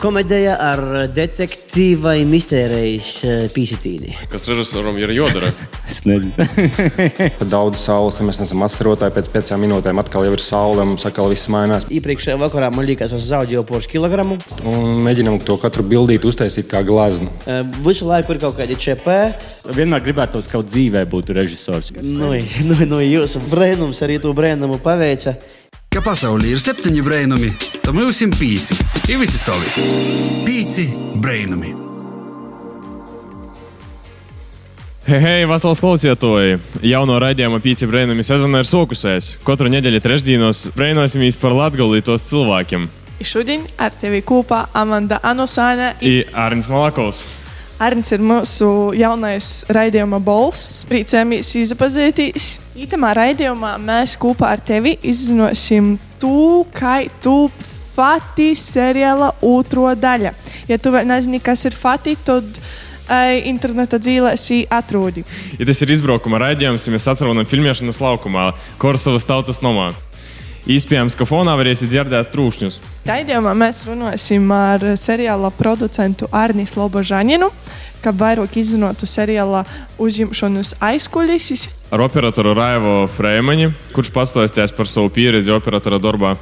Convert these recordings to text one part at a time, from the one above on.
Komēdija ar detektīvai mistērijas pīsitīni. Kas režisoram ir jādara? Es nezinu. Daudz saules, ja mēs neesam atstarotāji, pēc piecām minūtēm atkal jau ir saule, mums atkal viss mainās. Iepriekšējā vakarā man liekas, es zaudēju poru kilogramu. Un mēģinām to katru bildīt uztaisīt kā glaznu. Eh, Visu laiku ir kaut kādi čepē. Vienmēr gribētos, ka kaut dzīvē būtu režisors. Nu, nu, nu, jūsu brēnums arī to brēnumu paveica. Ka pasaulē ir septiņi brainumi, tad mums ir pīci. Ir visi savi. Pīci brainumi. Hei, hei, vasaras klausītāji! Jauno raidījuma pīci brēnumi sezona ir sokusēs. Katru nedēļu trešdienos brēnosimies par latgalītos cilvēkiem. I šodien ar tevi kopā Amanda Anosāne. I Arnis Malakovs. Arnēs ir mūsu jaunais raidījuma balss. Priecājamies iepazīties. Itamā raidījumā mēs kopā ar tevi izzināsim to, kā tu Fati seriāla otro daļa. Ja tu vēl nezini, kas ir Fati, tad interneta dzīvēs atrodi. Ja tas ir izbraukuma raidījums, ja mēs atceramies filmēšanas laukumā, Korsavas tautas nomā. Iespējams, ka fonā varēsiet dzirdēt trūkšņus. Raidījumā mēs runāsim ar seriāla producentu Arniju Slobožaninu, kā vairāk izzinātu seriāla uzņemšanas aizkulises. Ar operatoru Raivo Freimani, kurš pastāstīs par savu pieredzi operatora darbā.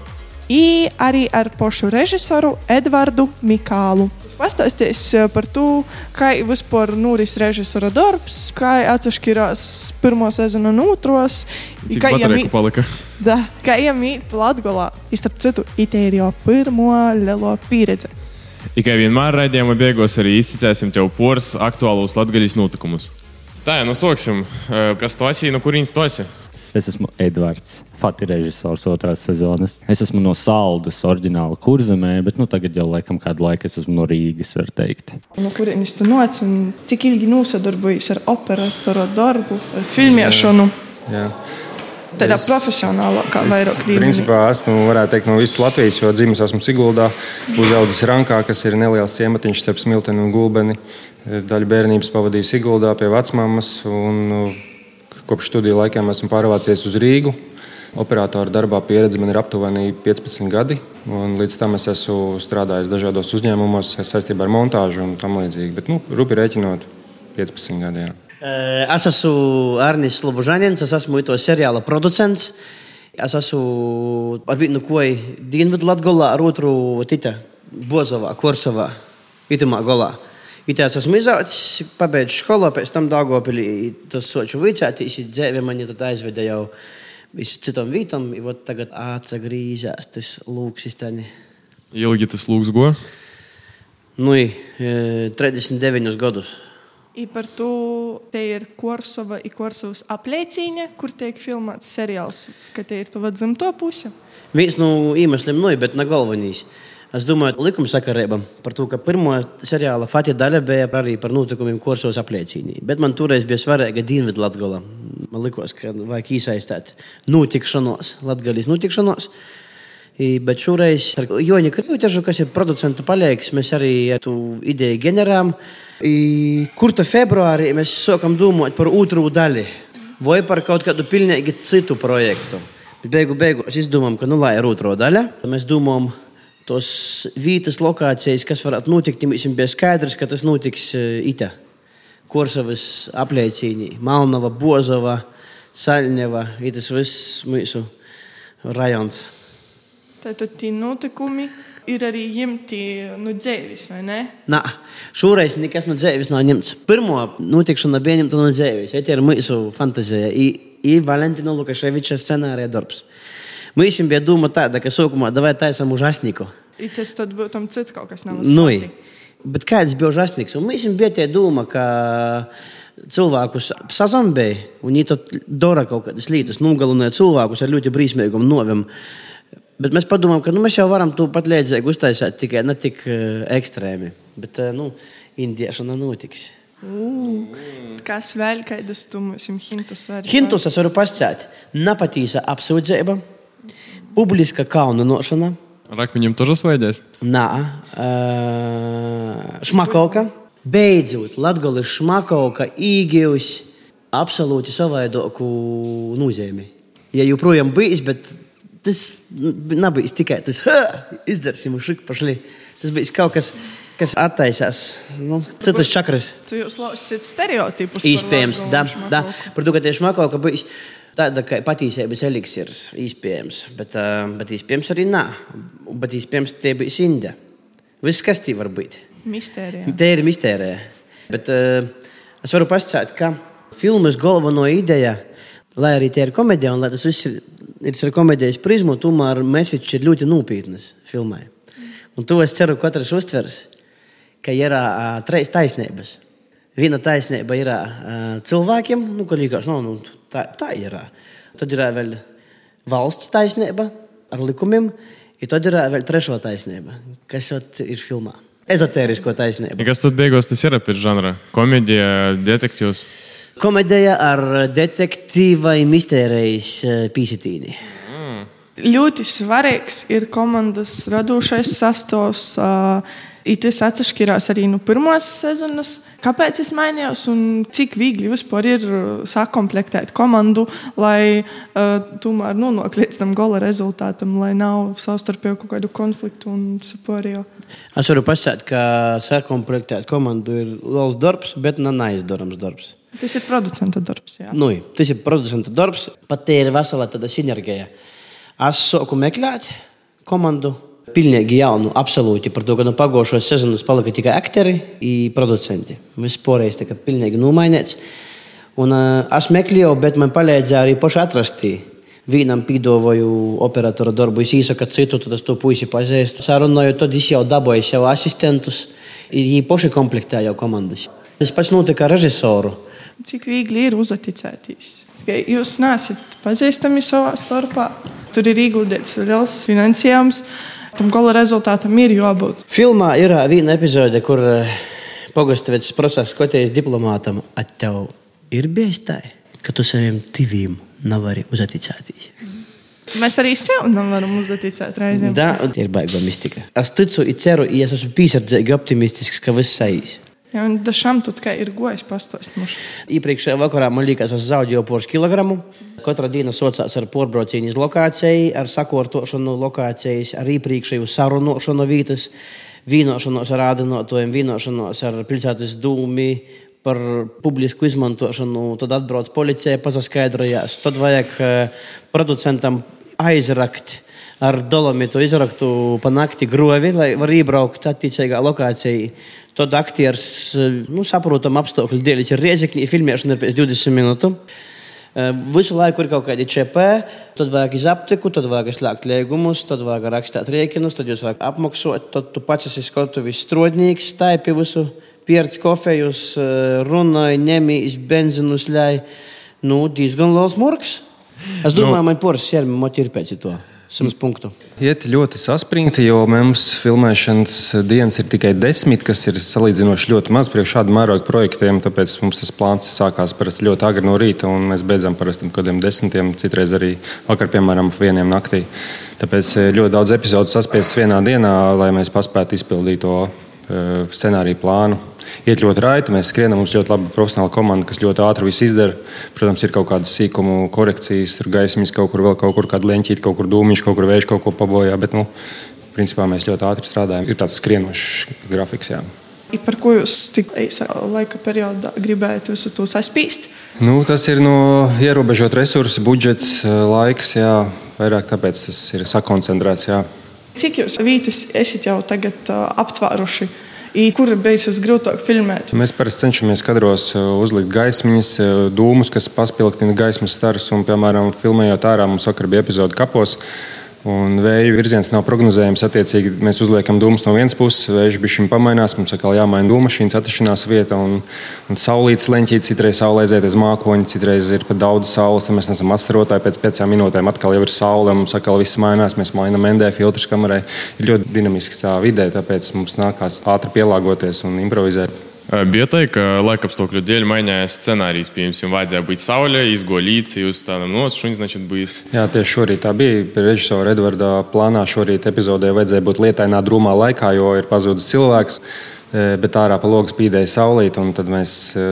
I arī ar pašu režisoru Edvardu Mikālu. Pastāstīs eh, par to, kā vispār noris režisora darbs, kā atšķirās pirmo sezonu no otros. Cik bateriju palika? Da, kā iemīt Latgolā. Starp citu, itē ir jau pirmo lielo pieredzi. Tikai vienmēr raidījuma beigās arī izcēlēsim tev poras aktuālos latgaļas notikumus. Tā, nu sāksim. Kas tu esi, no kurienes tu esi? Es esmu Edvards, Fati režisors otrās sezonas. Es esmu no Saldus, oriģināla kurzemē, bet nu, tagad jau laikam kādu laiku es esmu no Rīgas, var teikt. No kurienes tu nāc un cik ilgi nosadarbojies ar operatoru darbu, ar filmēšanu? Jā. Tādā Es- profesionālākā Es, vairāk līmenī. principā, esmu, varētu teikt, no visas Latvijas, jo dzimis esmu Siguldā, uzaugusi Rankā, kas ir neliels ciematiņš starp Smilteni un Gulbeni. Daļu bērnības pavadīju Siguldā pie vecmāmas, un nu, kopš studiju laikiem esmu pārvācies uz Rīgu. Operatora darbā pieredze man ir aptuveni 15 gadi, līdz tam es esmu strādājis dažādos uzņēmumos saistībā ar montāžu un tam līdzīgi. Bet, nu, rupi rēķinot, 15 gadi. Jā. Eh, Es esmu Arnijas Slobožanins, es esmu to seriāla producents. Es esmu ar vienu koju Dienvidu Latgolā, ar otru Tita Bozovā, Korsovā, Itamā golā. Itā es esmu izaucis, pabeidzu skolu, pēc tam Dāngopilī tas soču vicētīs, dzēvi mani tad aizveda jau visu citam vītam, i vot tagad atsagrīzās tas lūks izteni. Ilgi tas lūgs go. Nu, i, eh, 39 gadus. I par to te ir Korsova un Korsovas apliecīņa, kur tiek filmēts seriāls, ka te ir tuva dzimto puse. Viens no iemesliem, nu, bet ne galvenais. Es domāju, likuma sakarībā par to, ka pirmā seriāla Fatija daļa bija arī par notikumiem kursos apliecīnī. Bet man toreiz bija svarīga Dienvidu Latgola. Man likās, ka vajag iesaistīt notikšanos, Latgalijas notikšanos. I, Bet šoreiz ar Joni Krīvitežu, kas ir producenta palīgs, mēs arī tu ideju ģenerām. I, Kur tad februārī mēs sākam domāt par otru daļu vai par kaut kādu pilnīgi citu projektu. Beigu beigās izdomājām, ka nu lai ir otrā daļa. Mēs domājam, tos vietas, lokācijas, kas varētu notikt, ja mums bija skaidrs, ka tas notiks eh, Ita. Korsavas apliecīņā, Malnava, Bozova, Saļņeva, i tas viss mūsu rajons. Tātad tie notikumi ir arī ņemti no dzīves, vai ne? Nā, šoreiz nekas no dzīves nav ņemts. Pirmā notikšana bija ņemta no dzīves. Tā ir mūsu fantāzija. Ir Valentina Lukaševiča scenārija darbs. Mums bija doma tāda, ka sākumā davai taisam užasniku. I tas tad būtu tam cits kaut kas nav. Nu, bet kāds bija užasniks? Un mums bija tā doma, ka cilvēkus sazombēja un viņi to dara kaut kādas lietas, nogalināja cilvēkus ar ļoti brīsmīgām noviem. Bet mēs padomājam, ka nu, mēs jau varam to pat līdzīgi uztaisīt, tikai ne tik uh, ekstrēmi. Bet uh, nu, indiešana notiks. Kas vēl kādus tu mums hintus var? Hintus es varu pasakāt. Nepatīsa apsūdzība, publiska kaununošana. Ar akmeņiem tur svaidies? Nā, uh, šmakauka. Beidzot, Latvijas šmakauka īgījusi absolūti savādāku nozīmi. Ja joprojām bijis, bet tas nebija tikai tas, izdarsim, šik pašli. Tas bija kaut kas. Kas attaisās? Nu, citas čakras. Jūs lausiet stereotipus. Iespējams, da, da. Par to, ka tieši makauka bijis. Uh, tāda kā patiesības eliksirs, iespējams. Bet, uh, bet iespējams arī nā. Bet iespējams tie bija sinde. Viss, kas tie var būt. Mistērija. Te ir mistērija. Bet uh, es varu pasakāt, ka filmas galveno ideja, lai arī tie ir komēdija, un lai tas viss ir, ir ar komēdijas prizmu, tomēr mesiķis ir ļoti nopietnas filmai. Un to es ceru, ka katrs uztvers, ka ir uh, trīs taisnības. Viena taisnība ir uh, cilvēkiem, nu, ka liekas, no, nu, tā, tā ir. Tad ir vēl valsts taisnība ar likumiem, un tad ir vēl trešā taisnība, kas ot, ir filmā. Ezotērisko taisnību. Kas tad beigās tas ir pēc žanra? Komēdija, detektīvs. Komēdija ar detektīva un mistērijas pīsitīni. Ļoti svarīgs ir komandas radošais sastāvs. Uh, Tas atšķirās arī no pirmās sezonas. Kāpēc es mainījos un cik viegli vispār ir sakomplektēt komandu, lai uh, tomēr nonāktu līdz tam gala rezultātam, lai nav savstarpēju kaut kādu konfliktu un sapārējo. Es varu pasakāt, ka sakomplektēt komandu ir liels darbs, bet nav neizdarāms darbs. Tas ir producenta darbs. Jā. Nu, tas ir producenta darbs, pat ir vesela tāda sinerģija. Es sāku meklēt komandu. Pilnīgi jaunu, absolūti par to, ka no pagājušās sezonas palika tikai aktieri un producenti. Viss pārējais tika pilnīgi nomainīts. Un, uh, es meklēju, bet man palīdzēja arī paši atrast. Vienam pīdāvāju operatora darbu, es īsaka citu, tad es to puisi pazīstu. Sarunāju, tad es jau dabūju sev asistentus, viņi paši komplektēja komandas. Tas pats notika režisoru. Cik viegli ir uzaticēties? Ja jūs neesat pazīstami savā starpā, tur ir ieguldīts liels finansējums. Tam gala rezultātam ir jābūt. Filmā ir viena epizode, kur Pogastevits prasa Skotijas diplomātam, at tev ir bijis tā, ka tu saviem tivīm nevari uzaticēties. Mēs arī sev nevaram uzticēt reizēm. Tā ir baigta mistika. Es ticu, ceru, ja es esmu piesardzīgi optimistisks, ka viss aizies. Jā, un dažam tur kā ir gojis pastāstīt. Iepriekšējā vakarā man liekas, es zaudēju poras kilogramu. Katra diena socās ar porbraucienu uz lokāciju, ar sakārtošanu lokācijas, ar iepriekšēju sarunāšanu vietas, vienošanos ar ādinātājiem, vienošanos ar pilsētas dūmi. Par publisku izmantošanu, tad atbrauc policija, paskaidrojās. Tad vajag producentam aizrakt ar dolomitu, izraktu pa nakti grovi, lai var iebraukt attiecīgā lokācijā. Tad aktieris, nu, saprotam, apstākļu dēļ ir riezikņi, filmēšana ir pēc 20 minūtēm. Visu laiku ir kaut kādi ČP, tad vajag iz aptiku, tad vajag slēgt līgumus, tad vajag rakstīt rēķinus, tad jūs vajag apmaksāt, tad tu pats esi skatuvis strodnieks, staipi visu, pieredz kofejus, runāji, ņemīs benzinus, ļai. Nu, diezgan liels murgs. Es domāju, nu, man poras sērmi motīvi pēc to. 100 punktu. Iet ļoti saspringti, jo mums filmēšanas dienas ir tikai desmit, kas ir salīdzinoši ļoti maz priekš šādu mērogu projektiem. Tāpēc mums tas plāns sākās parasti ļoti agri no rīta, un mēs beidzam parasti kaut kādiem desmitiem, citreiz arī vakar, piemēram, vieniem naktī. Tāpēc ļoti daudz epizodu saspiestas vienā dienā, lai mēs paspētu izpildīt to scenāriju plānu. Iet ļoti raiti, mēs skrienam, mums ļoti laba profesionāla komanda, kas ļoti ātri visu izdara. Protams, ir kaut kādas sīkumu korekcijas, tur gaismas kaut kur, vēl kaut kur kāda leņķīte, kaut kur dūmiņš, kaut kur vējš kaut ko pabojā. Bet, nu, principā mēs ļoti ātri strādājam. Ir tāds skrienošs grafiks. Jā. Par ko jūs tik īsā laika periodā gribējāt visu to saspīst? Nu, tas ir no ierobežot resursu, budžets, laiks. Jā. Vairāk tāpēc tas ir sakoncentrēts. Jā. Cik jūs vītis esat jau tagad uh, aptvēruši? Kur beidzas grūtāk filmēt? Mēs parasti cenšamies kadros uzlikt gaismiņas, dūmus, kas paspilgtina gaismas starus. Un, piemēram, filmējot ārā, mums vakar bija epizode kapos. Un vēja virziens nav prognozējams. Attiecīgi, mēs uzliekam dūmus no vienas puses, vējš bija šim pamainās, mums atkal jāmaina dūma mašīnas atrašanās vieta. Un, un saulītas leņķītes, citreiz saulē aiziet uz mākoņu, citreiz ir pat daudz saules. Mēs nesam atstarotāji, pēc piecām minūtēm atkal jau ir saule, mums atkal viss mainās, mēs mainām ND filtrus kamerai. Ir ļoti dinamiski tā vidē, tāpēc mums nākās ātri pielāgoties un improvizēt. Bija tā, ka laikapstākļu dēļ mainījās scenārijs. Piemēram, vajadzēja būt saulē, izgolīts, jūs tādam nosprūdījis, viņš bija. Jā, tieši šorīt tā bija. Režisora Edvarda plānā šorīt epizodē vajadzēja būt lietainā drūmā laikā, jo ir pazudis cilvēks, e, bet ārā pa logu spīdēja saulīt, un tad mēs e,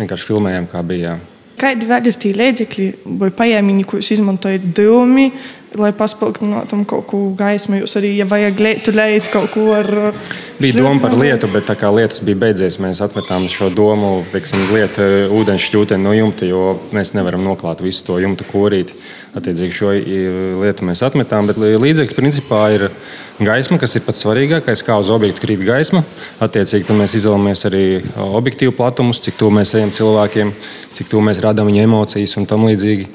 vienkārši filmējām, kā bija. Kādi vēl ir tie līdzekļi vai paēmiņi, kurus izmantojat dūmi? Lai tam kaut ko gaismu? Jūs arī, ja vajag lietu, leit kaut ko ar. Bija doma par lietu, bet tā kā lietus bija beidzies, mēs atmetām šo domu, teiksim, lietu ūdens šķūteni no jumta, jo mēs nevaram noklāt visu to jumta korīti. Attiecīgi šo lietu mēs atmetām, bet līdzekļi principā ir gaisma, kas ir pats svarīgākais, kā uz objektu krīt gaisma. Attiecīgi mēs izvēlamies arī objektīvu platumus, cik tuvu mēs ejam cilvēkiem, cik tuvu mēs radām viņu emocijas un tam līdzīgi.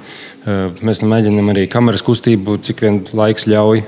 Mēs mēģinām arī kameras kustību, cik vien laiks ļauj.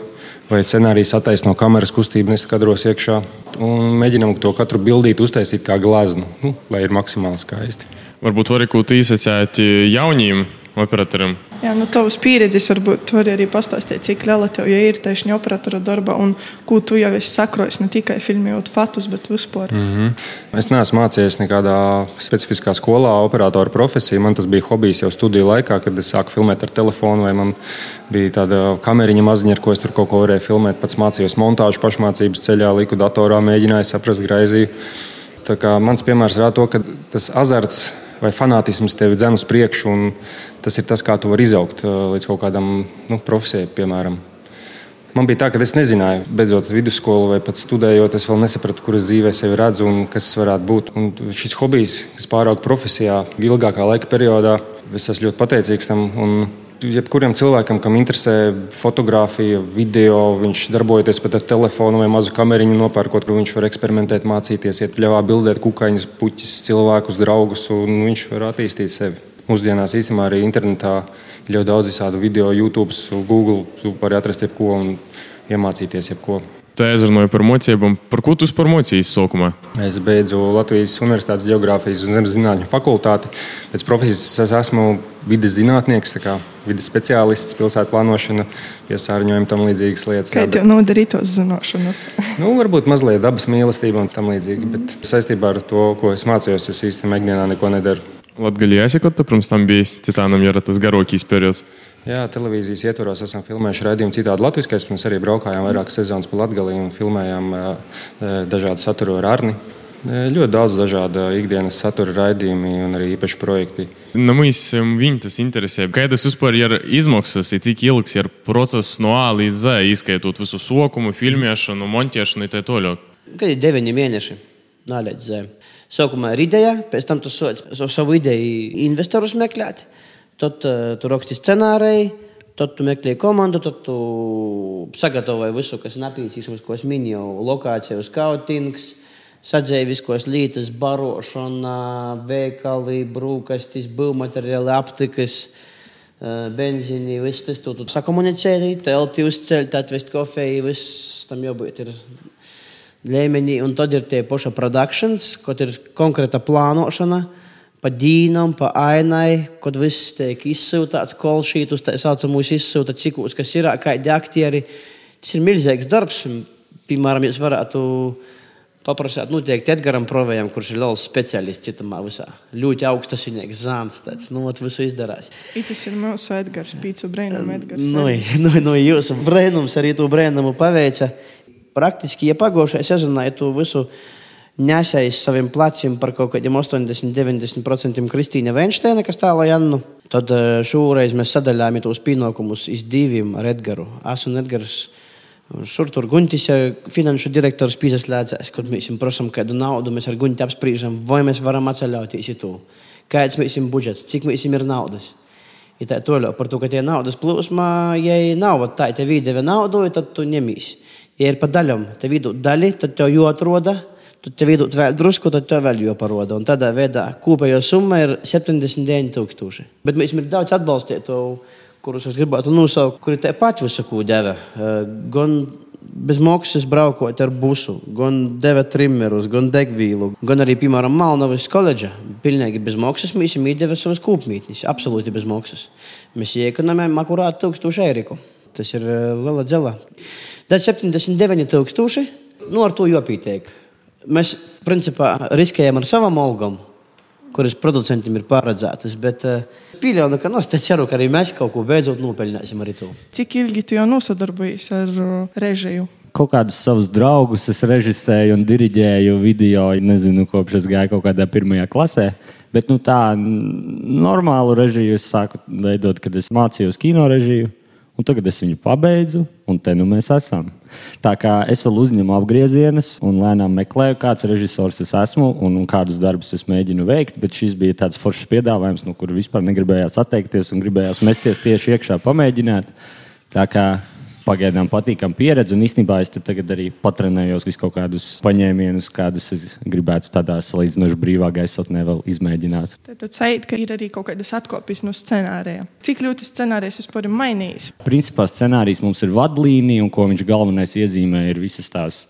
Vai scenārijs attaisno kameras kustību, neskatros iekšā. Un mēģinām to katru bildīt, uztaisīt kā glaznu, nu, lai ir maksimāli skaisti. Varbūt var arī kaut ko īsacēt jauniem operatoriem. Jā, nu, tavas pieredzes varbūt tu vari arī pastāstīt, cik liela tev ja ir tieši operatora darba un ko tu jau esi sakrojis ne tikai filmējot fatus, bet vispār. Mm -hmm. Es neesmu mācījies nekādā specifiskā skolā operatora profesiju. Man tas bija hobijs jau studiju laikā, kad es sāku filmēt ar telefonu, vai man bija tāda kameriņa maziņa, ar ko es tur kaut ko varēju filmēt. Pats mācījos montāžu pašmācības ceļā, liku datorā, mēģināju saprast graizīju. Mans piemērs rāda to, ka tas azarts vai fanātisms tevi dzen uz priekšu, tas ir tas, kā tu vari izaugt uh, līdz kaut kādam nu, profesijai, piemēram. Man bija tā, ka es nezināju, beidzot vidusskolu vai pat studējot, es vēl nesapratu, kur es dzīvē sevi redzu un kas tas varētu būt. Un šis hobijs, kas pārauga profesijā ilgākā laika periodā, es esmu ļoti pateicīgs tam. Un jebkuram cilvēkam, kam interesē fotografija, video, viņš darbojoties pat ar telefonu vai mazu kameriņu, nopērkot, kur viņš var eksperimentēt, mācīties, iet pļāvā, bildēt kukaiņus, puķis, cilvēkus, draugus, un viņš var attīstīt sevi. Mūsdienās īstenībā arī internetā ir ļoti daudz visādu video, YouTube, Google. Tu vari atrast jebko un iemācīties jebko. Tā aizrunāja par mocībām. Par ko tu par mocījis sākumā? Es beidzu Latvijas Universitātes Geogrāfijas un Zemes zinātņu fakultāti. Pēc profesijas es esmu vidas zinātnieks, vidas speciālists, pilsētu plānošana, piesārņojuma tam līdzīgas lietas. Kā tev nodarītos zināšanas? nu, varbūt mazliet dabas mīlestība un tam līdzīgi, bet saistībā ar to, ko es mācījos, es īstenībā ikdienā neko nedaru. Latvijā jāsaka, ka pirms tam bija citānam jau tas garākais periods. Jā, televīzijas ietvaros esam filmējuši raidījumu citādi latviskais. Mēs arī braukājām vairākas sezonas pa Latgalī un filmējām dažādu saturu ar Arni. Ļoti daudz dažādu ikdienas satura raidījumi un arī īpaši projekti. Nu, mums viņi tas interesē. Kādas vispār ir izmaksas, cik ilgs ir process no A līdz Z, izskaitot visu sokumu, filmēšanu, montēšanu un tā tālāk? Kad ir deviņi mēneši, nā līdz Z. Sākumā ir ideja, pēc tam tu soci savu ideju investorus meklēt. Tad uh, tu raksti scenāriju, tad tu meklē komandu, tad tu sagatavoji visu, kas nepieciešams, ko es minēju, lokāciju, skautings. Sadzēja viskos lītas, barošana, veikali, brūkastis, būvmateriāli, aptikas, benzīni, viss tas tu, tu sakomunicēji, telti uzceļ, atvest kofeju, viss tam jābūt ir līmenī. Un tad ir tie paša produkcijas, kad ir konkrēta plānošana pa dīnam, pa ainai, kad viss tiek izsūtīts, kolšītus, tā saucamos izsūta cikūs, kas ir, kādi aktieri. Tas ir milzīgs darbs. Piemēram, jūs varētu paprasāt, noteikti Edgaram Provējam, kurš ir liels speciālists citamā visā. Ļoti augsts viņas zāns, tāds, nu, visu izdarās. I tas ir mūsu Edgars, pīcu brēnum Edgars. Nu, nu, nu, jūsu brēnums arī to brēnumu paveica. Praktiski, ja pagošajā sezonā, ja tu visu nesējis saviem pleciem par kaut kādiem 80-90% Kristīna Veinsteina, kas tālāk Jannu. Tad šoreiz mēs sadalījām tos pienākumus iz diviem ar Edgars. Es un Edgars. Šur tur Guntis, finanšu direktors, piesaistās, kad mēs viņam prasām kādu naudu, mēs ar Gunti apspriežam, vai mēs varam atceļauties to. Kāds mums ir budžets, cik mums ir naudas. Ja tā toļo par to, ka tie naudas plūsmā, ja nav tā, ja tev iedeva naudu, tad tu ņemīsi. Ja ir pa daļam, tev iedod daļi, tad tev jāatroda Tad tev iedod vēl drusku, tad tev vēl jāparoda. Un tādā veidā kopējā summa ir 79,000. Bet mēs ir daudz atbalstītāju, kurus es gribētu nosaukt, kuri tāpat visu ko deva. Gan bez maksas braukot ar busu, gan deva trimmerus, gan degvīlu, gan arī, piemēram, Malnovas koledža. Pilnīgi bez maksas mēs viņam iedeva savas kūpmītnes, absolūti bez maksas. Mēs iekonomējam akurāt 1000 eiro. Tas ir liela dzela. Tad 79,000. Nu, ar to jopīteik. Mēs principā riskējam ar savām algām, kuras producentiem ir paredzētas. Bet uh, pieļauju, ka no nu, es ceru, ka arī mēs kaut ko beidzot nopelnīsim arī to. Cik ilgi tu jau nosadarbojies ar režiju? Kaut kādus savus draugus es režisēju un diriģēju video. Nezinu, kopš es gāju kaut kādā pirmajā klasē. Bet nu, tā normālu režiju es sāku veidot, kad es mācījos kino režiju. Un tagad es viņu pabeidzu, un te nu mēs esam. Tā kā es vēl uzņemu apgriezienus un lēnām meklēju, kāds režisors es esmu un, un kādus darbus es mēģinu veikt. Bet šis bija tāds foršs piedāvājums, no kura vispār negribējās atteikties un gribējās mesties tieši iekšā, pamēģināt. Tā kā pagaidām patīkama pieredze, un īstenībā es tagad arī patrenējos visu kaut kādus paņēmienus, kādus es gribētu tādā salīdzinoši brīvā gaisotnē vēl izmēģināt. Tad tu teici, ka ir arī kaut kādas atkopjas no scenārija. Cik ļoti scenārijs vispār ir mainījis? Principā scenārijs mums ir vadlīnija, un ko viņš galvenais iezīmē, ir visas tās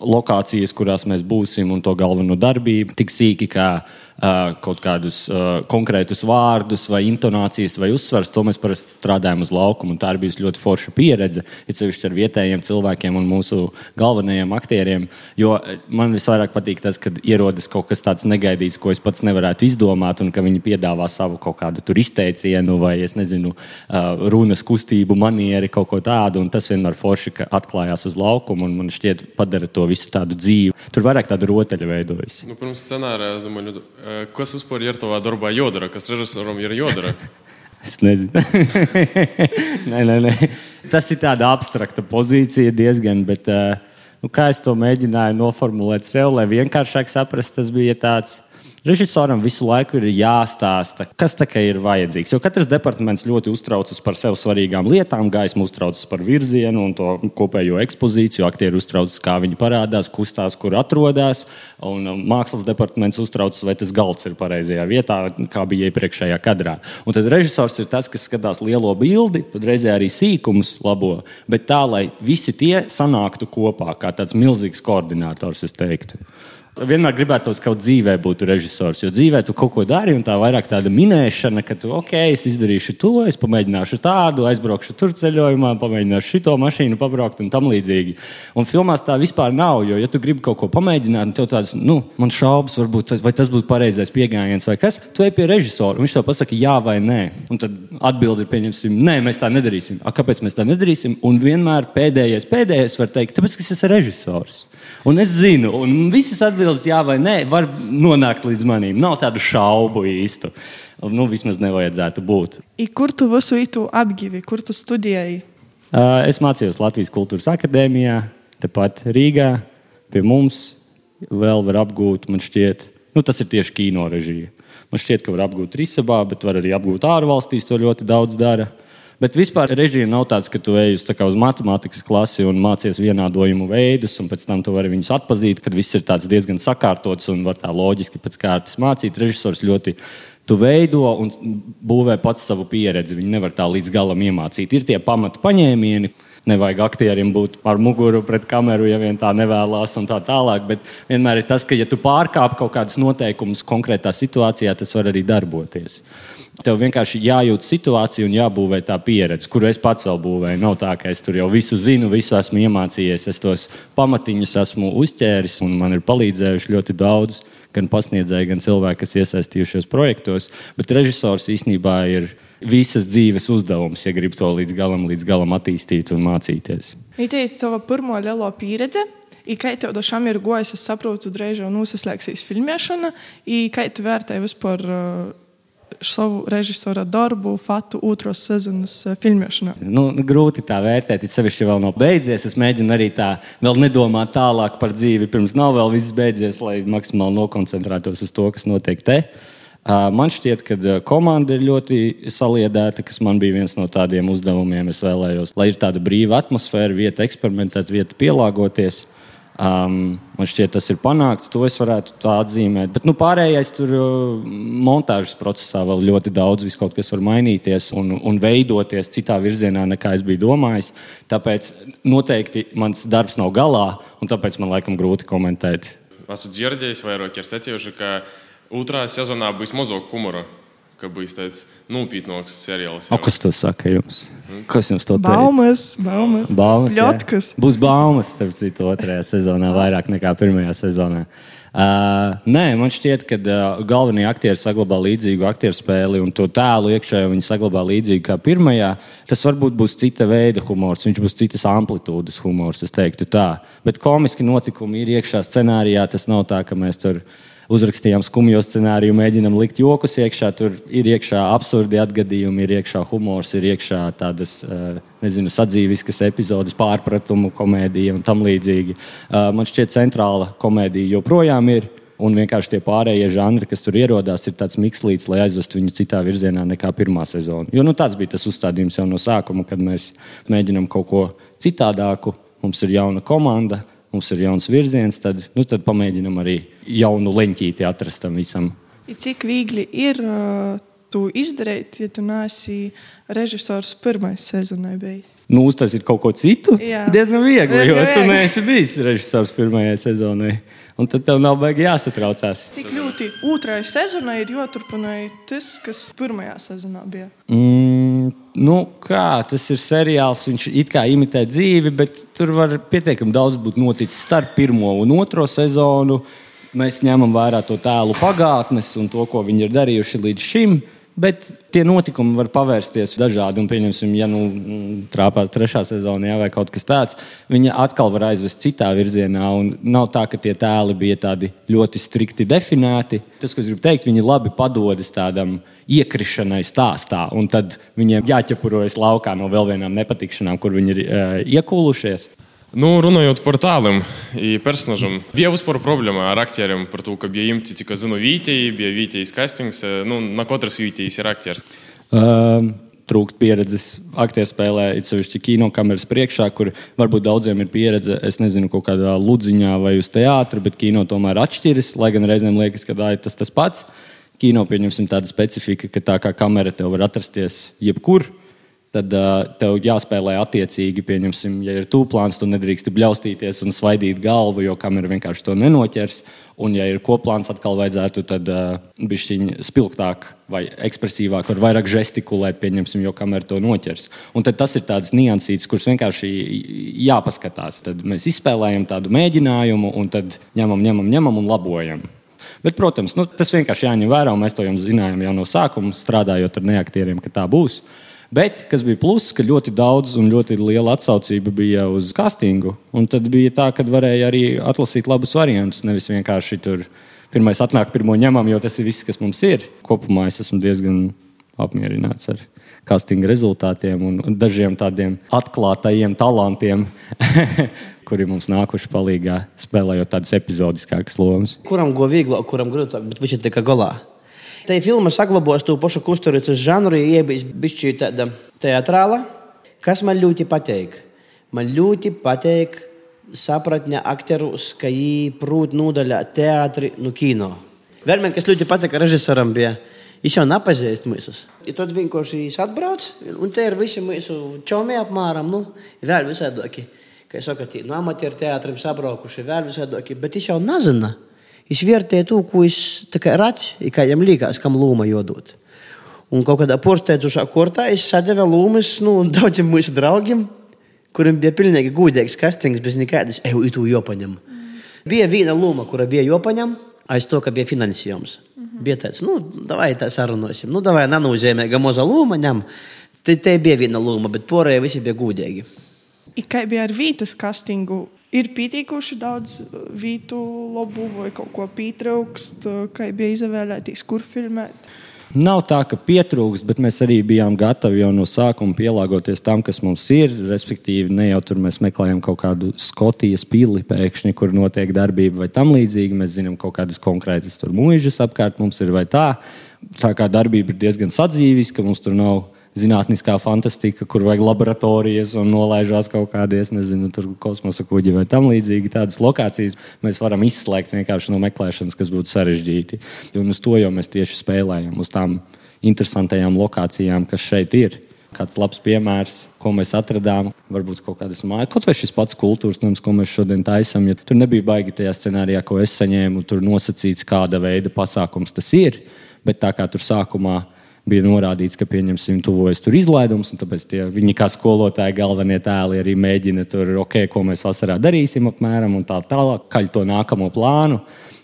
lokācijas, kurās mēs būsim, un to galveno darbību. Tik sīki kā uh, kaut kādus uh, konkrētus vārdus, vai intonācijas, vai uzsvars, to mēs parasti strādājam uz laukuma. Tā ir bijusi ļoti forša pieredze, it sevišķi ar vietējiem cilvēkiem un mūsu galvenajiem aktieriem. Jo man visvairāk patīk tas, kad ierodas kaut kas tāds negaidīts, ko es pats nevarētu izdomāt, un ka viņi piedāvā savu kaut kādu izteicienu vai, es nezinu, uh, runas kustību, manieri, kaut ko tādu. Un tas vienmēr forši atklājās uz laukuma, un man šķiet, padara to visu tādu dzīvi. Tur vairāk tāda rotaļa veidojas. Nu, pirms scenārija, es domāju, eh, kas vispār ir tavā darbā jodara, kas režisoram ir jodara. Es nezinu. nē, nē, nē. Tas ir tāds abstrakta pozīcija diezgan, bet uh, nu, kā es to mēģināju noformulēt sev, lai vienkāršāk saprastu, tas bija tāds. Režisoram visu laiku ir jāstāsta, kas ir vajadzīgs. Jo katrs departaments ļoti uztraucas par sev svarīgām lietām. Gaisma uztraucas par virzienu un to kopējo ekspozīciju. Aktieri uztraucas, kā viņi parādās, kustās, kur atrodas. Un um, mākslas departaments uztraucas, vai tas galds ir pareizajā vietā, kā bija iepriekšējā kadrā. Un tad režisors ir tas, kas skatās lielo bildi, tad reizē arī sīkumus labo. Bet tā, lai visi tie sanāktu kopā, kā tāds milzīgs koordinators, es teiktu. Vienmēr gribētos, ka dzīvē būtu režisors. Jo dzīvē tu kaut ko dari, un tā vairāk tāda minēšana, ka tu, ok, es izdarīšu to, es pamēģināšu tādu, aizbraukšu tur ceļojumā, pamēģināšu šo mašīnu pabraukt un tam līdzīgi. Un filmās tā vispār nav, jo, ja tu gribi kaut ko pamēģināt, tev tāds, nu, man šaubas, varbūt, vai tas būtu pareizais pieejams vai kas, tu ej pie režisora, un viņš tev pasaka, jā vai nē. Un tad atbildi ir, pieņemsim, nē, mēs tā nedarīsim. A, kāpēc mēs tā nedarīsim? Un vienmēr pēdējais, pēdējais var teikt, tāpēc, ka es esmu režisors. Un es zinu, un visas atbildes, jā vai nē, var nonākt līdz manim. Nav tādu šaubu īstu. Nu, vismaz nevajadzētu būt. I kur tu visu itu apgivi, kur tu studēji? Es mācījos Latvijas Kultūras Akadēmijā, tepat Rīgā. Pie mums vēl var apgūt, man šķiet, nu, tas ir tieši kino režija. Man šķiet, ka var apgūt Risabā, bet var arī apgūt ārvalstīs. To ļoti daudz dara. Bet vispār režija nav tāds, ka tu ej uz, kā uz matemātikas klasi un mācies vienādojumu veidus, un pēc tam tu vari viņus atpazīt, kad viss ir diezgan sakārtots un var tā loģiski pēc kārtas mācīt. Režisors ļoti tu veido un būvē pats savu pieredzi. Viņi nevar tā līdz galam iemācīt. Ir tie pamata paņēmieni. Nevajag aktierim būt ar muguru pret kameru, ja vien tā nevēlas, un tā tālāk. Bet vienmēr ir tas, ka, ja tu pārkāp kaut kādus noteikumus konkrētā situācijā, tas var arī darboties. Tev vienkārši jājūt situācija un jābūvē tā pieredze, kuru es pats vēl būvēju. Nav tā, ka es tur jau visu zinu, visu esmu iemācījies. Es tos pamatiņus esmu uzķēris un man ir palīdzējuši ļoti daudz. Gan pasniedzēji, gan cilvēki, kas iesaistījušies projektos. Bet režisors īstenībā ir visas dzīves uzdevums, ja grib to līdz galam, līdz galam attīstīt un mācīties. It ir tava pirmo lielo pieredze. I kā tev dažām ir gojis, es saprotu, drīz jau noslēgsies filmēšana. I kā tu vērtēji vispār savu režisora darbu, Fatu otros sezonas uh, filmēšanā? Nu, grūti tā vērtēt, it sevišķi vēl nav beidzies. Es mēģinu arī tā vēl nedomāt tālāk par dzīvi, pirms nav vēl viss beidzies, lai maksimāli nokoncentrētos uz to, kas notiek te. Man šķiet, ka komanda ir ļoti saliedēta, kas man bija viens no tādiem uzdevumiem. Es vēlējos, lai ir tāda brīva atmosfēra, vieta eksperimentēt, vieta pielāgoties. Um, man šķiet, tas ir panākts. To es varētu tā atzīmēt. Bet nu, pārējais tur uh, montāžas procesā vēl ļoti daudz, viss kaut kas var mainīties un, un veidoties citā virzienā, nekā es biju domājis. Tāpēc noteikti mans darbs nav galā, un tāpēc man laikam grūti komentēt. Esmu dzirdējis, vairāk ir secējuši, ka otrā sezonā būs mazāk humora, ka būs tāds nopietnāks seriāls. O, kas to saka jums? Kas jums to teica? Baumas, baumas, Baumas, jā. Ļotkas. Būs baumas, starp citu, otrajā sezonā, vairāk nekā pirmajā sezonā. Uh, nē, man šķiet, ka uh, galvenie aktieri saglabā līdzīgu aktieru spēli un to tēlu iekšējo viņi saglabā līdzīgi kā pirmajā. Tas varbūt būs cita veida humors, viņš būs citas amplitūdas humors, es teiktu tā. Bet komiski notikumi ir iekšā scenārijā. Tas nav tā, ka mēs tur uzrakstījām skumjo scenāriju, mēģinām likt jokus iekšā. Tur ir iekšā absurdi atgadījumi, ir iekšā humors, ir iekšā tādas eh, nezinu, sadzīviskas epizodes, pārpratumu komēdija un tam līdzīgi. Eh, man šķiet, centrāla komēdija joprojām ir. Un vienkārši tie pārējie žanri, kas tur ierodās, ir tāds mikslīts, lai aizvestu viņu citā virzienā nekā pirmā sezona. Jo nu, tāds bija tas uzstādījums jau no sākuma, kad mēs mēģinām kaut ko citādāku. Mums ir jauna komanda, mums ir jauns virziens, tad, nu, tad pamēģinam arī jaunu leņķīti atrast tam visam. Cik viegli ir uh, to izdarīt, ja tu neesi režisors pirmajai sezonai bijis? Nu, uztaisīt kaut ko citu? Jā. Diezgan viegli, Diezgan jo tu viegli. neesi bijis režisors pirmajai sezonai. Un tad tev nav baigi jāsatraucās. Cik ļoti otrajai sezonai ir jāturpina tas, kas pirmajā sezonā bija? Mm, nu, kā, tas ir seriāls, viņš it kā imitē dzīvi, bet tur var pietiekami daudz būt noticis starp pirmo un otro sezonu. Mēs ņemam vērā to tēlu pagātnes un to, ko viņi ir darījuši līdz šim. Bet tie notikumi var pavērsties dažādi. Un, pieņemsim, ja nu trāpās trešā sezonā jā, vai kaut kas tāds, viņa atkal var aizvest citā virzienā. Nav tā, ka tie tēli bija tādi ļoti strikti definēti. Tas, ko es gribu teikt, viņi labi padodas tādam iekrišanai stāstā. Un tad viņiem jāķepurojas laukā no vēl vienām nepatikšanām, kur viņi ir uh, iekūlušies. Nu, runājot par tēliem un personāžiem, bija vispār problēma ar aktieriem par to, ka bija imti tikai zinu vītēji, bija vītējas castings, nu, na katrs vītējs ir aktieris. Uh, trūkst pieredzes aktieru spēlē, it sevišķi kino kameras priekšā, kur varbūt daudziem ir pieredze, es nezinu, kaut kādā ludziņā vai uz teātra, bet kino tomēr atšķiras, lai gan reizēm liekas, ka tā ir tas, tas pats. Kino pieņemsim tāda specifika, ka tā kā kamera tev var atrasties jebkur. Tad uh, tev jāspēlē attiecīgi, pieņemsim, ja ir tūplāns, tu nedrīkst bļaustīties un svaidīt galvu, jo kamera vienkārši to nenoķers. Un, ja ir koplāns, atkal vajadzētu tad uh, bišķiņ spilgtāk vai ekspresīvāk, vai vairāk žestikulēt, pieņemsim, jo kamera to noķers. Un tad tas ir tāds niansīts, kurš vienkārši jāpaskatās. Tad mēs izspēlējam tādu mēģinājumu, un tad ņemam, ņemam, ņemam un labojam. Bet, protams, nu, tas vienkārši jāņem vērā, un mēs to jau zinājām jau no sākuma, strādājot ar neaktieriem, ka tā būs. Bet, kas bija pluss, ka ļoti daudz un ļoti liela atsaucība bija uz castingu. Un tad bija tā, ka varēja arī atlasīt labus variantus. Nevis vienkārši tur pirmais atnāk, pirmo ņemam, jo tas ir viss, kas mums ir. Kopumā es esmu diezgan apmierināts ar castinga rezultātiem un dažiem tādiem atklātajiem talantiem, kuri mums nākuši palīdzīgā, spēlējot tādas epizodiskākas lomas. Kuram go vieglāk, kuram grūtāk, bet viņš ir tikai galā. Tā filma saglabās to pašu kusturicu žanru, iebīs bišķi tāda teatrāla. Kas man ļoti patīk? Man ļoti patīk sapratņa akterus, ka viņi prūt nodaļā teātri no kino. Vēl man kas ļoti patīk režisoram bija. Viņš jau nepazīst mūsus. Ja tad vienkārši viņš atbrauc, un te ir visi mūsu čomi apmēram, nu, vēl visādāki. Kā jau saka, no amatieru teātriem sabraukuši, vēl visādāki, bet viņš jau nezina. Viņš vērtē to, ko viņš redz, kā viņam liekas, kam lūma jodot. Un kaut kādā porsteidzušā kortā es sadēvu lūmas nu, daudziem mūsu draugiem, kuriem bija pilnīgi gudīgs kastings, bez nekādas eju itu jopaņam. Bija viena lūma, kura bija jopaņam, aiz to, ka bija finansējums. Bija tāds, nu, vai tā sarunāsim, nu, vai nenozīmē, ka moza lūma ņem. Te, te bija viena lūma, bet porēji visi bija gudīgi. Kā bija ar vītas castingu? Ir pietiekoši daudz uh, vītu labu vai kaut ko pietrūkst, uh, kā bija izvēlēties, kur filmēt. Nav tā, ka pietrūkst, bet mēs arī bijām gatavi jau no sākuma pielāgoties tam, kas mums ir. Respektīvi, ne jau tur mēs meklējam kaut kādu Skotijas pili pēkšņi, kur notiek darbība vai tam līdzīgi. Mēs zinām kaut kādas konkrētas mūžas apkārt mums ir vai tā. Tā kā darbība ir diezgan sadzīviska, mums tur nav zinātniskā fantastika, kur vajag laboratorijas un nolaižās kaut kādas, nezinu, tur kosmosa kuģi vai tam līdzīgi. Tādas lokācijas mēs varam izslēgt vienkārši no meklēšanas, kas būtu sarežģīti. Un uz to jau mēs tieši spēlējam, uz tām interesantajām lokācijām, kas šeit ir. Kāds labs piemērs, ko mēs atradām, varbūt kaut kādas mājas, kaut vai šis pats kultūras nams, ko mēs šodien taisām. Ja tur nebija baigi tajā scenārijā, ko es saņēmu, tur nosacīts, kāda veida pasākums tas ir. Bet tā kā tur sākumā bija norādīts, ka pieņemsim, tuvojas tur izlaidums, un tāpēc tie, viņi kā skolotāji galvenie tēli arī mēģina tur, ok, ko mēs vasarā darīsim, apmēram, un tā tālāk, kaļ to nākamo plānu.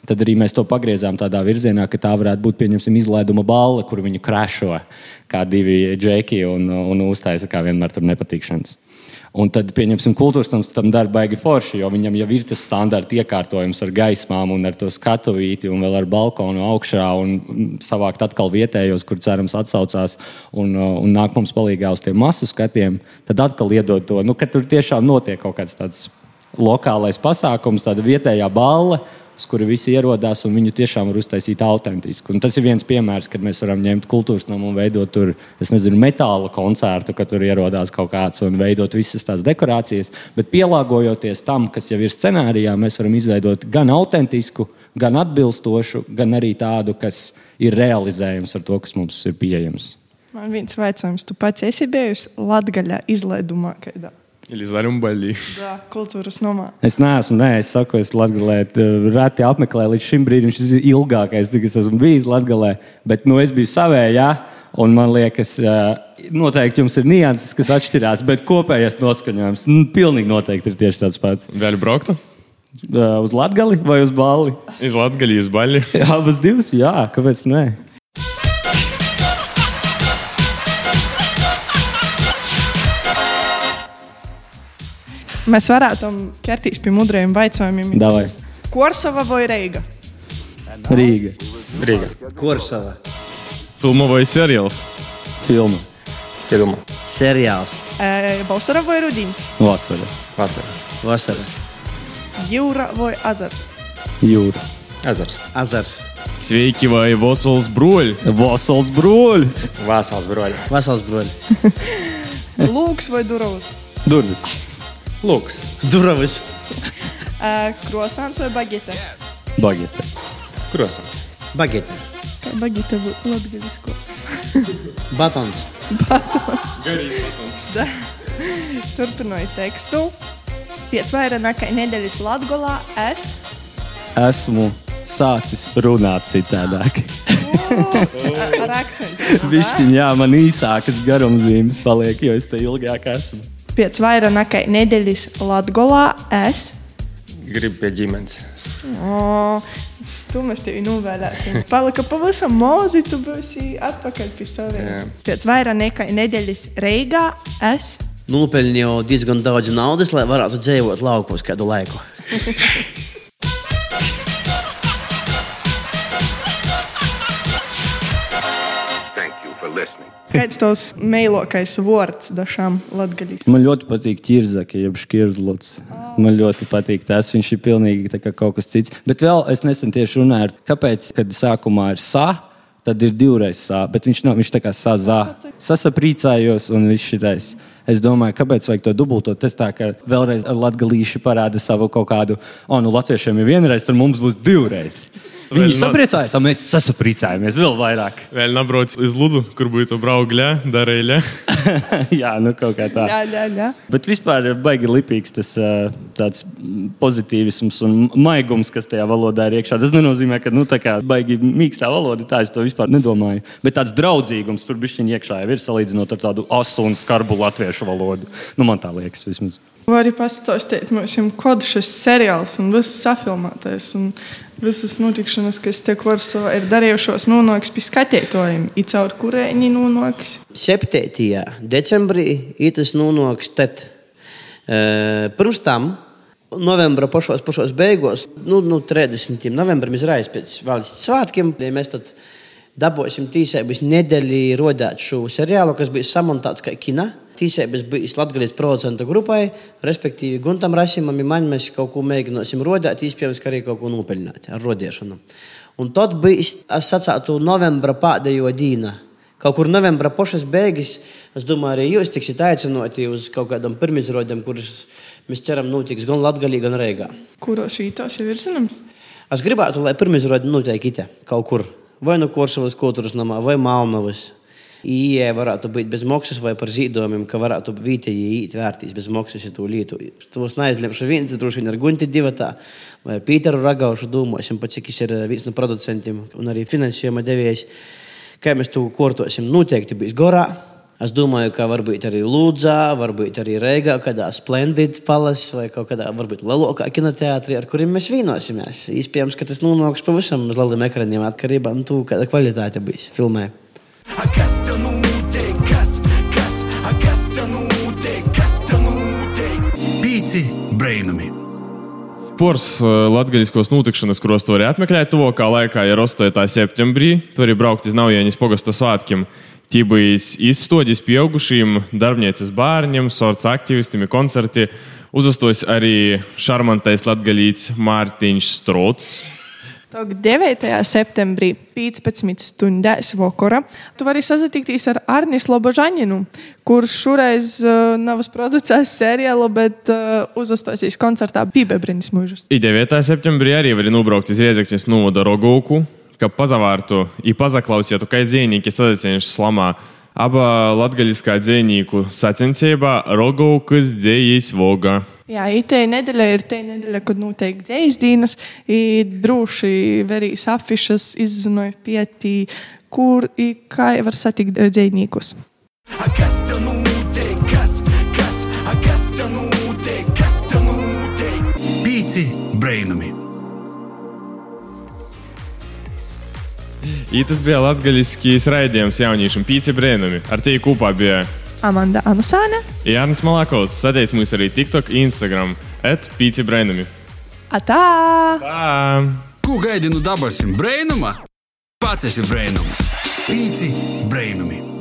Tad arī mēs to pagriezām tādā virzienā, ka tā varētu būt pieņemsim, izlaiduma balva, kur viņu krāšo kā divi džeki un, un uztaisa kā vienmēr tur nepatikšanas. Un tad, pieņemsim, kultūras nams tam dara baigi forši, jo viņam jau ir tas standarta iekārtojums ar gaismām un ar to skatuvīti un vēl ar balkonu augšā un savākt atkal vietējos, kur cerams atsaucās un, un nāk mums palīgā uz tiem masu skatiem. Tad atkal iedod to, nu, ka tur tiešām notiek kaut kāds tāds lokālais pasākums, tāda vietējā balva uz kuru visi ierodās, un viņu tiešām var uztaisīt autentisku. Un tas ir viens piemērs, kad mēs varam ņemt kultūras namu un veidot tur, es nezinu, metāla koncertu, kad tur ierodās kaut kāds un veidot visas tās dekorācijas. Bet pielāgojoties tam, kas jau ir scenārijā, mēs varam izveidot gan autentisku, gan atbilstošu, gan arī tādu, kas ir realizējams ar to, kas mums ir pieejams. Man viens jautājums, tu pats esi bijusi Latvijā izlaidumā? Kādā? Или Zaļumbaļī. Jā, kultūras nomā. Es neesmu, nē, es saku, es Latvijā reti apmeklēju līdz šim brīdim. Šis ir ilgākais, cik es esmu bijis Latvijā. Bet nu, es biju savējā, un man liekas, noteikti jums ir nianses, kas atšķirās, bet kopējais noskaņojums nu, pilnīgi noteikti ir tieši tāds pats. Vēl brauktu? Uz Latviju vai uz Bāli? Iz Latvijas baļļi. Jā, abas divas, jā, kāpēc ne? Mēs varētu ķerties pie mudriem jautājumiem. Davai. Korsava vai Reiga? Rīga. Rīga. Korsava. Filma vai seriāls? Filma. Filma. Seriāls. E, Balsara vai Rudīns? Vasara. Vasara. Vasara. Jūra vai Azars? Jūra. Ezers. Azars. Sveiki vai Vosols broļi? Vasaras broļi. Vasals broļi. Vasals broļi. Lūks vai Durovs? Durvis. Lūks. Duravas. E, Krosāns vai Bagete? Bagete. Krosants. Bagete. Kā Bagete latgalisko? Batons. Turpinot tekstu. Pēc vairāk nekā nedēļas Latgolā es Esmu sācis runāt citādāk. ar akcentu. Višķiņā jā, man īsākas garumzīmes paliek, jo es te ilgāk esmu. Pēc vairāk nekā nedēļas Latgolā es Gribu pie ģimenes. O, tu mēs tevi novēlēsim. Palika pavisam mozi, tu būsi atpakaļ pie saviem. Pēc vairāk nekā nedēļas Reigā es Nopelnīju diezgan daudz naudas, lai varētu dzīvot laukos kādu laiku. Thank you for listening. Kāds tavs mēlokais vārds dažām latgaļīs? Man ļoti patīk ķirzaki, jeb škirzlots. Man ļoti patīk tas. Viņš ir pilnīgi kaut kas cits. Bet vēl es nesen tieši runāju, kāpēc, kad sākumā ir sa, tad ir divreiz sā, bet viņš nav, viņš tā kā sazā. Sasaprīcājos un viss šitais. Es domāju, kāpēc vajag to dubultot. Tas tā, ka vēlreiz latgalīši parāda savu kaut kādu, o, nu, latviešiem ir vienreiz, tad mums būs divreiz. Viņi sapriecājās, un mēs sasaprīcājāmies vēl vairāk. Vēl nabrauc iz Lūdzu, kur būtu braugļa, darēļa. Jā, nu kaut kā tā. Jā, jā, jā. Bet vispār ir baigi lipīgs tas ā, tāds pozitīvisms un maigums, kas tajā valodā ir iekšā. Tas nenozīmē, ka nu, tā kā baigi mīkstā valoda, tā es to vispār nedomāju. Bet tāds draudzīgums tur bišķiņ iekšā jau ir salīdzinot ar tādu asu un skarbu latviešu valodu. Nu, man tā liekas vismaz. Vai arī pastāstīt mums, kāda šis seriāls un viss safilmētais un visas notikšanas, kas tiek Varsovā ir darījušos, nonāks pie skatītājiem, it caur kurēņi nonāks. 7. decembrī tas nonāks tad. E, pirms tam, novembra pašos, pašos beigās, nu, nu 30. novembrim izrādās pēc valsts svētkiem, ja mēs tad dabūsim tīsēbas nedēļu rodēt šo seriālu, kas bija samontāts kā kina. Tīsēbas bija Latvijas procentu grupai, respektīvi Guntam Rasimam, ja man mēs kaut ko mēģināsim rodēt, iespējams, ka arī kaut ko nopeļināt ar rodiešanu. Un tad bija, es sacātu, novembra pēdējo dīna. Kaut kur novembra pašas beigas, es domāju, arī jūs tiksiet aicināti uz kaut kādam pirmizrodēm, kurus mēs ceram notiks gan Latvijā, gan Rīgā. Kuros vītos ir zināms? Es gribētu, lai pirmizrode notiek itē, kaut kur. Vai nu Korsavas kultūras namā, vai Malmavas. Ieja varētu būt bez maksas vai par zīdojumiem, ka varētu vietēji iet vērtīs bez maksas to lietu. Tos neaizlemšu viens, droši vien ar Gunti divatā, vai ar Pīteru Ragaušu domāsim, pat cik viņš ir viens no producentiem un arī finansējuma devējs. Kā mēs to kortosim, noteikti būs gorā. Es domāju, ka varbūt arī Lūdzā, varbūt arī Reigā, kādā Splendid Palace vai kaut kādā varbūt lielākā kinoteātrī, ar kuriem mēs vienosimies. Iespējams, ka tas nonāks pavisam uz lieliem ekraniem atkarībā no tā, kāda kvalitāte būs filmē. Kas tev notiek? Kas, kas, kas tev notiek? Kas tev notiek? Pīci brainami. Pors latgaļiskos notikšanas, kuros tu vari apmeklēt tuvākā laikā, ir 8. septembrī. Tu vari braukt uz Naujieņas pogastu svētkiem. Būs izstoģis pieaugušiem, darbnieces bērniem, sorts aktīvistiem, koncerti. Uzastos arī šarmantais latgaļīts Mārtiņš Strots. Tok 9. septembrī, 15 stundās vakarā, tu vari sazatikties ar Arnis Lobožaninu, kurš šoreiz uh, nav producējis seriālu, bet uh, uzastosies koncertā Bībebrinis mūžus. I 9. septembrī arī var nobraukt uz Riedzekļas novada Rogauku, ka pazavārtu i pazaklausītu, kā dzīvnieki sazacienši slamā. Aba latgaļiskā dzīvnieku sacensībā Rogaukas dzējas voga. Jā, itē nedēļa ir te nedēļa, kad notiek dzējas dienas, droši verīs afišas, izzinoja pietī, kur i kā var satikt dzējniekus. A kas tev notiek? Kas, kas, kas tev notiek? Kas tev notiek? Pīci brainami. I tas bija latgaļiskīs raidījums jauniešiem Pīci Brēnumi. Ar tevi kopā bija Amanda Anusāne, Jārnis Malakovs. Sadēļ mums arī TikTok, Instagram, at Pīci Brēnumi. atā! Tā! Ko gaidi no dabasim brainuma? Pats esi brainums. Pīci brainami.